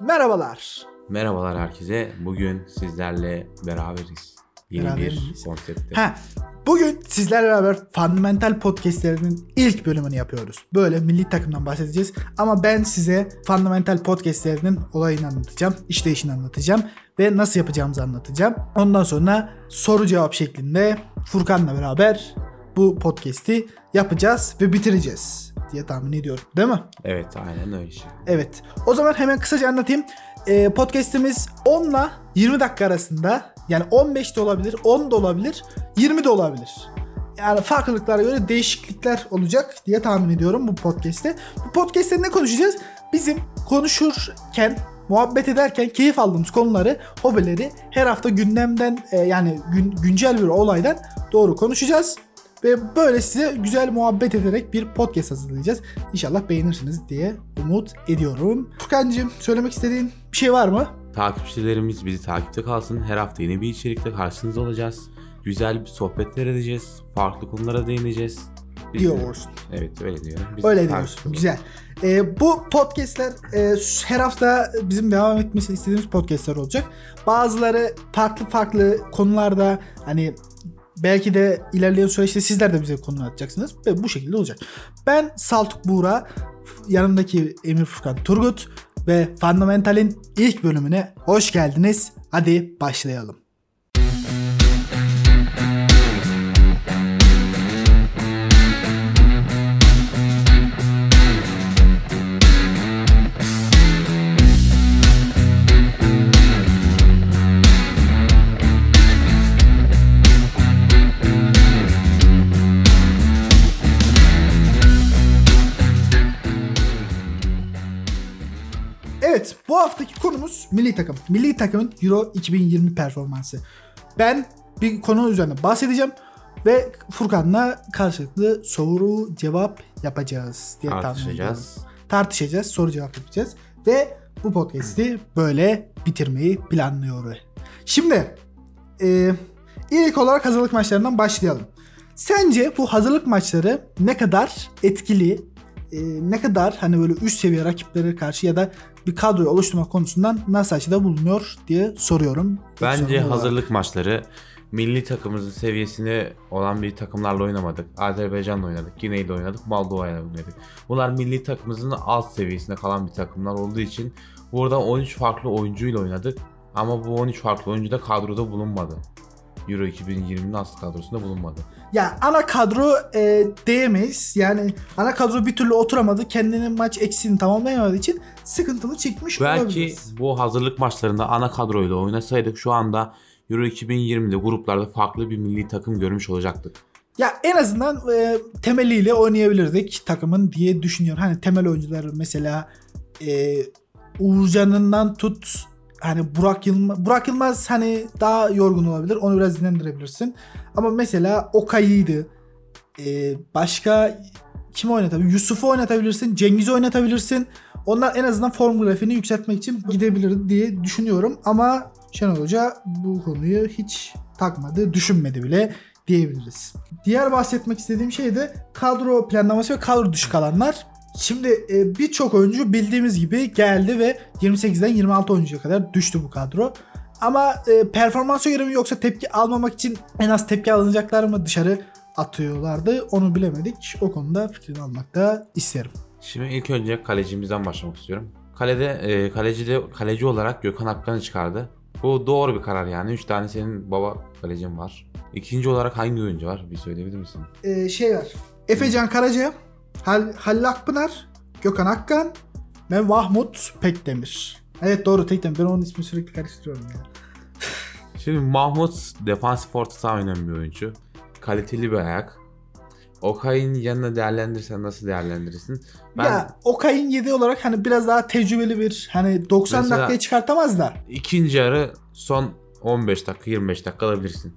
Merhabalar. Merhabalar herkese. Bugün sizlerle beraberiz. Yeni Beraber bir konsepte. Ha, bugün sizlerle beraber Fundamental Podcast'lerinin ilk bölümünü yapıyoruz. Böyle milli takımdan bahsedeceğiz. Ama ben size Fundamental Podcast'lerinin olayını anlatacağım. işleyişini anlatacağım. Ve nasıl yapacağımızı anlatacağım. Ondan sonra soru cevap şeklinde Furkan'la beraber bu podcast'i yapacağız ve bitireceğiz diye tahmin ediyorum. Değil mi? Evet aynen öyle şey. Evet. O zaman hemen kısaca anlatayım. Ee, podcast'imiz 10 ile 20 dakika arasında. Yani 15 de olabilir, 10 da olabilir, 20 de olabilir. Yani farklılıklara göre değişiklikler olacak diye tahmin ediyorum bu podcast'te. Bu podcast'te ne konuşacağız? Bizim konuşurken, muhabbet ederken keyif aldığımız konuları, hobileri her hafta gündemden e, yani gün- güncel bir olaydan doğru konuşacağız. Ve böyle size güzel muhabbet ederek bir podcast hazırlayacağız. İnşallah beğenirsiniz diye umut ediyorum. Furkan'cığım söylemek istediğin bir şey var mı? Takipçilerimiz bizi takipte kalsın. Her hafta yeni bir içerikle karşınızda olacağız. Güzel bir sohbetler edeceğiz. Farklı konulara değineceğiz. Biz- Diyoruz. Evet öyle diyorum. Biz Öyle kalın. Güzel. Ee, bu podcastler e, her hafta bizim devam etmesini istediğimiz podcastler olacak. Bazıları farklı farklı konularda hani belki de ilerleyen süreçte sizler de bize konu atacaksınız ve bu şekilde olacak. Ben Saltuk Buğra, yanımdaki Emir Furkan Turgut ve Fundamental'in ilk bölümüne hoş geldiniz. Hadi başlayalım. Haftaki konumuz milli takım. Milli takımın Euro 2020 performansı. Ben bir konu üzerine bahsedeceğim ve Furkan'la karşılıklı soru cevap yapacağız diye. Tartışacağız. Tartışacağız, soru cevap yapacağız ve bu podcast'i böyle bitirmeyi planlıyoruz. Şimdi e, ilk olarak hazırlık maçlarından başlayalım. Sence bu hazırlık maçları ne kadar etkili, e, ne kadar hani böyle üst seviye rakiplere karşı ya da bir kadroyu oluşturmak konusundan nasıl açıda bulunuyor diye soruyorum. Bence olarak. hazırlık maçları milli takımımızın seviyesine olan bir takımlarla oynamadık. Azerbaycan'la oynadık, Güney'de oynadık, Moldova'yla oynadık. Bunlar milli takımımızın alt seviyesinde kalan bir takımlar olduğu için burada 13 farklı oyuncuyla oynadık. Ama bu 13 farklı oyuncu da kadroda bulunmadı. Euro 2020'nin asıl kadrosunda bulunmadı. Ya ana kadro e, diyemeyiz. Yani ana kadro bir türlü oturamadı. Kendinin maç eksiğini tamamlayamadığı için sıkıntılı çıkmış Belki olabiliriz. bu hazırlık maçlarında ana kadroyla oynasaydık şu anda Euro 2020'de gruplarda farklı bir milli takım görmüş olacaktık. Ya en azından e, temeliyle oynayabilirdik takımın diye düşünüyorum. Hani temel oyuncular mesela e, Uğurcan'ından tut hani Burak Yılmaz, Burak Yılmaz hani daha yorgun olabilir. Onu biraz dinlendirebilirsin. Ama mesela Okay'ıydı. E, başka kim oynatabilir? Yusuf'u oynatabilirsin. Cengiz'i oynatabilirsin. Onlar en azından form grafiğini yükseltmek için gidebilir diye düşünüyorum. Ama Şenol Hoca bu konuyu hiç takmadı, düşünmedi bile diyebiliriz. Diğer bahsetmek istediğim şey de kadro planlaması ve kadro dışı kalanlar. Şimdi e, birçok oyuncu bildiğimiz gibi geldi ve 28'den 26 oyuncuya kadar düştü bu kadro. Ama e, performansa göre mi yoksa tepki almamak için en az tepki alınacaklar mı dışarı atıyorlardı onu bilemedik. O konuda fikrini almak da isterim. Şimdi ilk önce kalecimizden başlamak istiyorum. Kalede e, kalecide kaleci olarak Gökhan Akkan'ı çıkardı. Bu doğru bir karar yani. 3 tane senin baba kalecin var. İkinci olarak hangi oyuncu var? Bir söyleyebilir misin? E, şey var. Efecan Karaca, Hal Halil Akpınar, Gökhan Akkan ve Mahmut Pekdemir. Evet doğru Tekdemir. Ben onun ismini sürekli karıştırıyorum ya. Şimdi Mahmut defansif orta saha oynayan bir oyuncu. Kaliteli bir ayak. Okay'ın yanına değerlendirsen nasıl değerlendirirsin? Ben Ya Okay'ın 7 olarak hani biraz daha tecrübeli bir hani 90 Mesela- dakikaya çıkartamaz da. ikinci yarı son 15 dakika 25 dakika alabilirsin.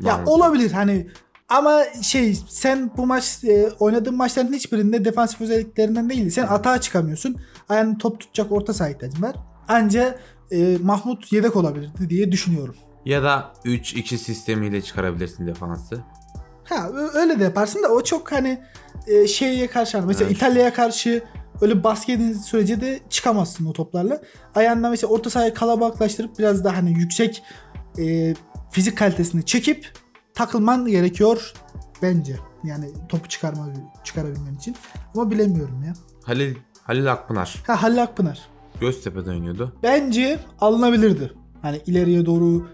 Ya Mahmut. olabilir hani ama şey sen bu maç e, oynadığın maçların hiçbirinde defansif özelliklerinden değil. Sen atağa çıkamıyorsun. Yani top tutacak orta saha ihtiyacın var. Anca e, Mahmut yedek olabilirdi diye düşünüyorum. Ya da 3-2 sistemiyle çıkarabilirsin defansı. Ha öyle de yaparsın da o çok hani e, şeye karşı hani mesela Evet. İtalya'ya karşı öyle baskı yediğin sürece de çıkamazsın o toplarla. Ayağında mesela orta sahayı kalabalıklaştırıp biraz daha hani yüksek e, fizik kalitesini çekip takılman gerekiyor bence. Yani topu çıkarma çıkarabilmen için. Ama bilemiyorum ya. Halil Halil Akpınar Ha Halil Akpınar. Göztepe'de oynuyordu. Bence alınabilirdi. Hani ileriye doğru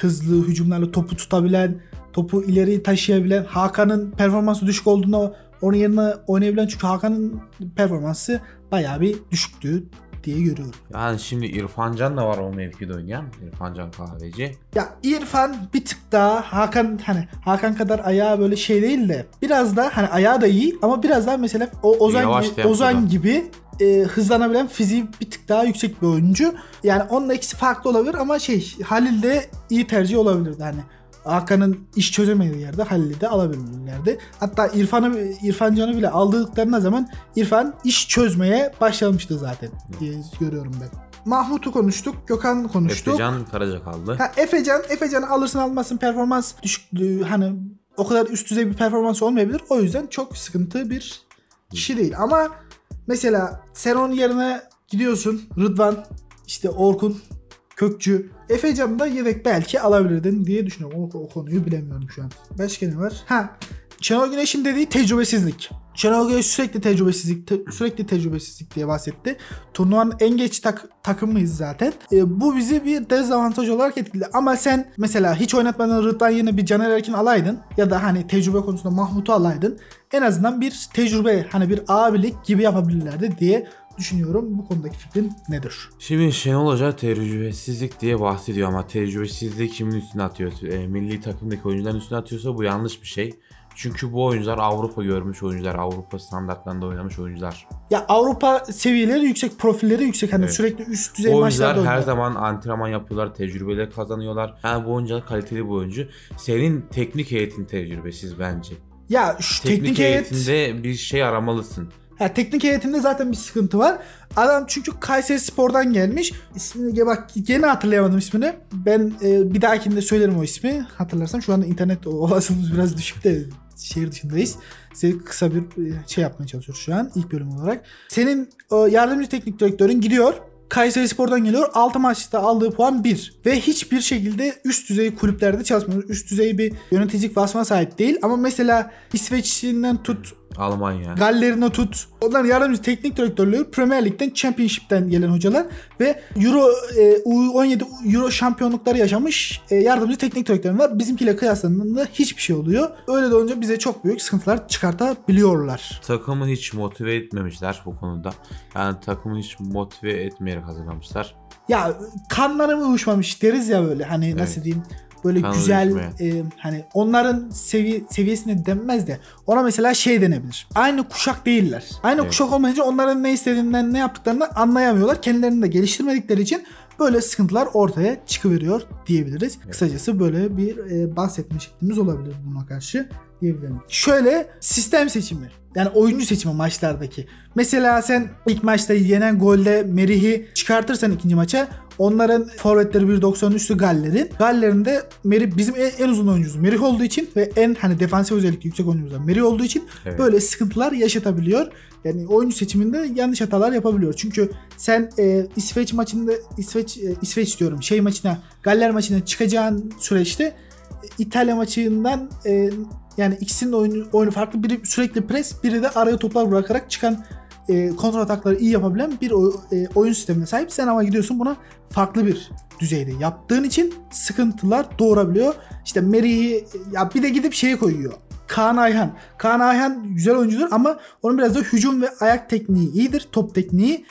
hızlı hücumlarla topu tutabilen, topu ileri taşıyabilen, Hakan'ın performansı düşük olduğunda onun yerine oynayabilen çünkü Hakan'ın performansı bayağı bir düşüktü diye görüyorum. Yani şimdi İrfan Can da var o mevkide oynayan. İrfan Can Kahveci. Ya İrfan bir tık daha Hakan hani Hakan kadar ayağı böyle şey değil de biraz da hani ayağı da iyi ama biraz daha mesela o Ozan Yavaş gibi, tempoda. Ozan gibi e, hızlanabilen fiziği bir tık daha yüksek bir oyuncu. Yani onunla ikisi farklı olabilir ama şey Halil de iyi tercih olabilirdi hani. Hakan'ın iş çözemediği yerde Halil'i de alabilirlerdi. Hatta İrfan'ı İrfan Can'ı bile aldıklarına zaman İrfan iş çözmeye başlamıştı zaten diye görüyorum ben. Mahmut'u konuştuk, Gökhan konuştuk. Efecan Karaca kaldı. Ha Efecan, Efecan'ı alırsın almasın performans düşüklüğü hani o kadar üst düzey bir performans olmayabilir. O yüzden çok sıkıntı bir kişi değil. Ama mesela sen onun yerine gidiyorsun Rıdvan, işte Orkun, Kökçü. Efecan'ı da yedek belki alabilirdin diye düşünüyorum. O, o konuyu bilemiyorum şu an. Başka ne var? Ha Şenol Güneş'in dediği tecrübesizlik. Şenol Güneş sürekli tecrübesizlik, te- sürekli tecrübesizlik diye bahsetti. Turnuvanın en geç tak- takımıyız zaten. E, bu bizi bir dezavantaj olarak etkiledi. Ama sen mesela hiç oynatmadan Rıdvan yerine bir Caner Erkin alaydın ya da hani tecrübe konusunda Mahmut'u alaydın. En azından bir tecrübe hani bir abilik gibi yapabilirlerdi diye düşünüyorum. Bu konudaki fikrin nedir? Şimdi Şenol Hoca tecrübesizlik diye bahsediyor ama tecrübesizliği kimin üstüne atıyor? E, milli takımdaki oyuncuların üstüne atıyorsa bu yanlış bir şey. Çünkü bu oyuncular Avrupa görmüş oyuncular, Avrupa standartlarında oynamış oyuncular. Ya Avrupa seviyeleri yüksek, profilleri yüksek. Hani Evet. sürekli üst düzey Bu maçlarda oyuncular her oynuyor. zaman antrenman yapıyorlar, tecrübeler kazanıyorlar. Yani bu oyuncular kaliteli bir oyuncu. Senin teknik heyetin tecrübesiz bence. Ya şu Teknik, teknik, heyet heyetinde bir şey aramalısın. Ha, teknik heyetinde zaten bir sıkıntı var. Adam çünkü Kayseri Spor'dan gelmiş. İsmini bak gene hatırlayamadım ismini. Ben e, bir dahakinde söylerim o ismi. Hatırlarsam şu anda internet olasılığımız biraz düşük de şehir dışındayız. Size kısa bir e, şey yapmaya çalışıyoruz şu an ilk bölüm olarak. Senin e, yardımcı teknik direktörün gidiyor. Kayseri Spor'dan geliyor. 6 maçta aldığı puan 1. Ve hiçbir şekilde üst düzey kulüplerde çalışmıyor. Üst düzey bir yöneticilik vasfına sahip değil. Ama mesela İsveç'inden tut Almanya. Gallerine tut. Onların yardımcı teknik direktörlüğü Premier Lig'den Championship'ten gelen hocalar ve Euro e, U17 Euro şampiyonlukları yaşamış e, yardımcı teknik direktörler var. Bizimkiyle kıyaslandığında hiçbir şey oluyor. Öyle de olunca bize çok büyük sıkıntılar çıkartabiliyorlar. Takımı hiç motive etmemişler bu konuda. Yani takımı hiç motive etmeyerek hazırlamışlar. Ya kanları mı uyuşmamış deriz ya böyle hani nasıl Evet. diyeyim böyle Kan güzel e, hani onların sevi seviyesine denmez de ona mesela şey denebilir. Aynı kuşak değiller. Aynı Evet. kuşak olmayınca onların ne istediğinden ne yaptıklarını anlayamıyorlar. Kendilerini de geliştirmedikleri için böyle sıkıntılar ortaya çıkıveriyor diyebiliriz. Kısacası böyle bir e, bahsetme şeklimiz olabilir buna karşı diyebilirim. Şöyle sistem seçimi. Yani oyuncu seçimi maçlardaki. Mesela sen ilk maçta yenen golde Merih'i çıkartırsan ikinci maça onların forvetleri 1.90 üstü Galler'in. Galler'in de Merih bizim en, en uzun oyuncumuz Merih olduğu için ve en hani defansif özellikle yüksek oyuncumuz da Merih olduğu için Evet. böyle sıkıntılar yaşatabiliyor. Yani oyuncu seçiminde yanlış hatalar yapabiliyor. Çünkü sen e, İsveç maçında İsveç e, İsveç diyorum şey maçına Galler maçına çıkacağın süreçte e, İtalya maçından e, yani ikisinin oyunu, oyunu farklı. Biri sürekli pres, biri de araya toplar bırakarak çıkan e, kontra atakları iyi yapabilen bir oy- e, oyun sistemine sahip. Sen ama gidiyorsun buna farklı bir düzeyde yaptığın için sıkıntılar doğurabiliyor. İşte Merih'i ya bir de gidip şeye koyuyor. Kaan Ayhan. Kaan Ayhan güzel oyuncudur ama onun biraz da hücum ve ayak tekniği iyidir. Top tekniği.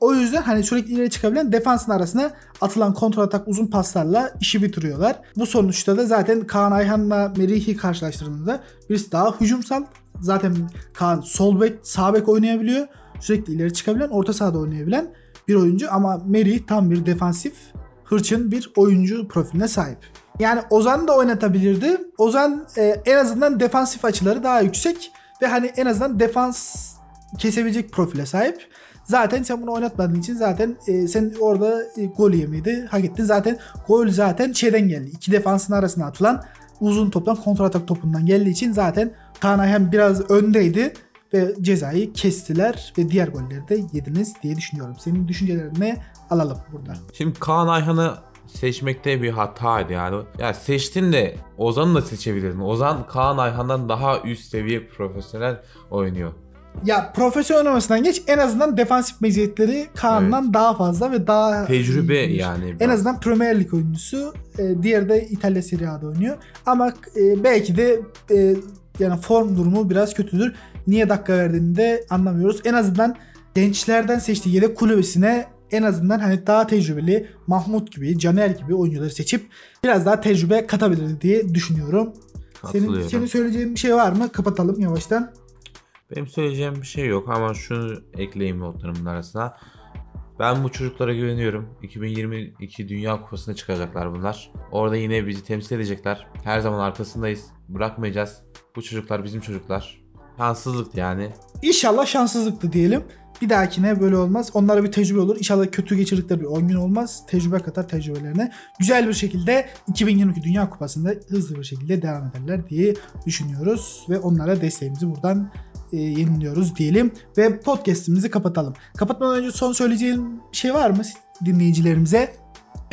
O yüzden hani sürekli ileri çıkabilen defansın arasına atılan kontra atak uzun paslarla işi bitiriyorlar. Bu sonuçta da zaten Kaan Ayhan'la Merih'i karşılaştırdığında birisi daha hücumsal. Zaten Kaan sol bek, sağ bek oynayabiliyor. Sürekli ileri çıkabilen, orta sahada oynayabilen bir oyuncu ama Merih tam bir defansif, hırçın bir oyuncu profiline sahip. Yani Ozan da oynatabilirdi. Ozan e, en azından defansif açıları daha yüksek ve hani en azından defans kesebilecek profile sahip. Zaten sen bunu oynatmadığın için zaten e, sen orada e, gol yemeyi de hak ettin. Zaten gol zaten şeyden geldi. İki defansın arasına atılan uzun toptan kontra atak topundan geldiği için zaten Kaan Ayhan biraz öndeydi ve cezayı kestiler ve diğer golleri de yediniz diye düşünüyorum. Senin düşüncelerini alalım burada. Şimdi Kaan Ayhan'ı seçmekte bir hataydı yani. Ya seçtin de Ozan'ı da seçebilirdin. Ozan Kaan Ayhan'dan daha üst seviye profesyonel oynuyor. Ya profesyonel oynamasından geç en azından defansif meziyetleri Kaan'dan daha fazla ve daha Tecrübe iyi. yani. En azından Premier Lig oyuncusu. E, diğeri de İtalya Serie A'da oynuyor. Ama e, belki de e, yani form durumu biraz kötüdür. Niye dakika verdiğini de anlamıyoruz. En azından gençlerden seçtiği yedek kulübesine en azından hani daha tecrübeli Mahmut gibi, Caner gibi oyuncuları seçip biraz daha tecrübe katabilir diye düşünüyorum. Senin, senin söyleyeceğin bir şey var mı? Kapatalım yavaştan. Benim söyleyeceğim bir şey yok ama şunu ekleyeyim notlarımın arasına. Ben bu çocuklara güveniyorum. 2022 Dünya Kupası'na çıkacaklar bunlar. Orada yine bizi temsil edecekler. Her zaman arkasındayız. Bırakmayacağız. Bu çocuklar bizim çocuklar. Şanssızlık yani. İnşallah şanssızlıktı diyelim. Bir dahakine böyle olmaz. Onlara bir tecrübe olur. İnşallah kötü geçirdikleri bir 10 gün olmaz. Tecrübe katar tecrübelerine. Güzel bir şekilde 2022 Dünya Kupası'nda hızlı bir şekilde devam ederler diye düşünüyoruz. Ve onlara desteğimizi buradan e, yeniliyoruz diyelim. Ve podcast'imizi kapatalım. Kapatmadan önce son söyleyeceğim şey var mı dinleyicilerimize?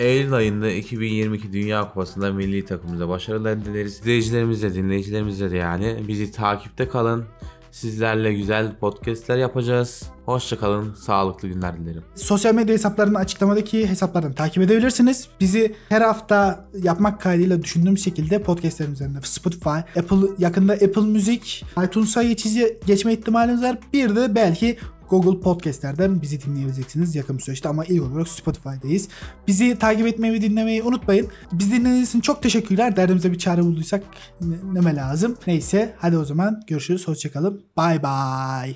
Eylül ayında 2022 Dünya Kupası'nda milli takımımıza başarılar dileriz. İzleyicilerimize, dinleyicilerimize de yani bizi takipte kalın. Sizlerle güzel podcastler yapacağız. Hoşçakalın, sağlıklı günler dilerim. Sosyal medya hesaplarını açıklamadaki hesaplardan takip edebilirsiniz. Bizi her hafta yapmak kaydıyla düşündüğüm şekilde podcastlerim üzerinde Spotify, Apple yakında Apple Müzik, iTunes'a geçici, geçme ihtimaliniz var. Bir de belki Google Podcast'lerden bizi dinleyebileceksiniz yakın bir süreçte ama ilk olarak Spotify'dayız. Bizi takip etmeyi ve dinlemeyi unutmayın. Biz dinlediğiniz için çok teşekkürler. Derdimize bir çare bulduysak ne, neme lazım. Neyse hadi o zaman görüşürüz. Hoşçakalın. Bye bye.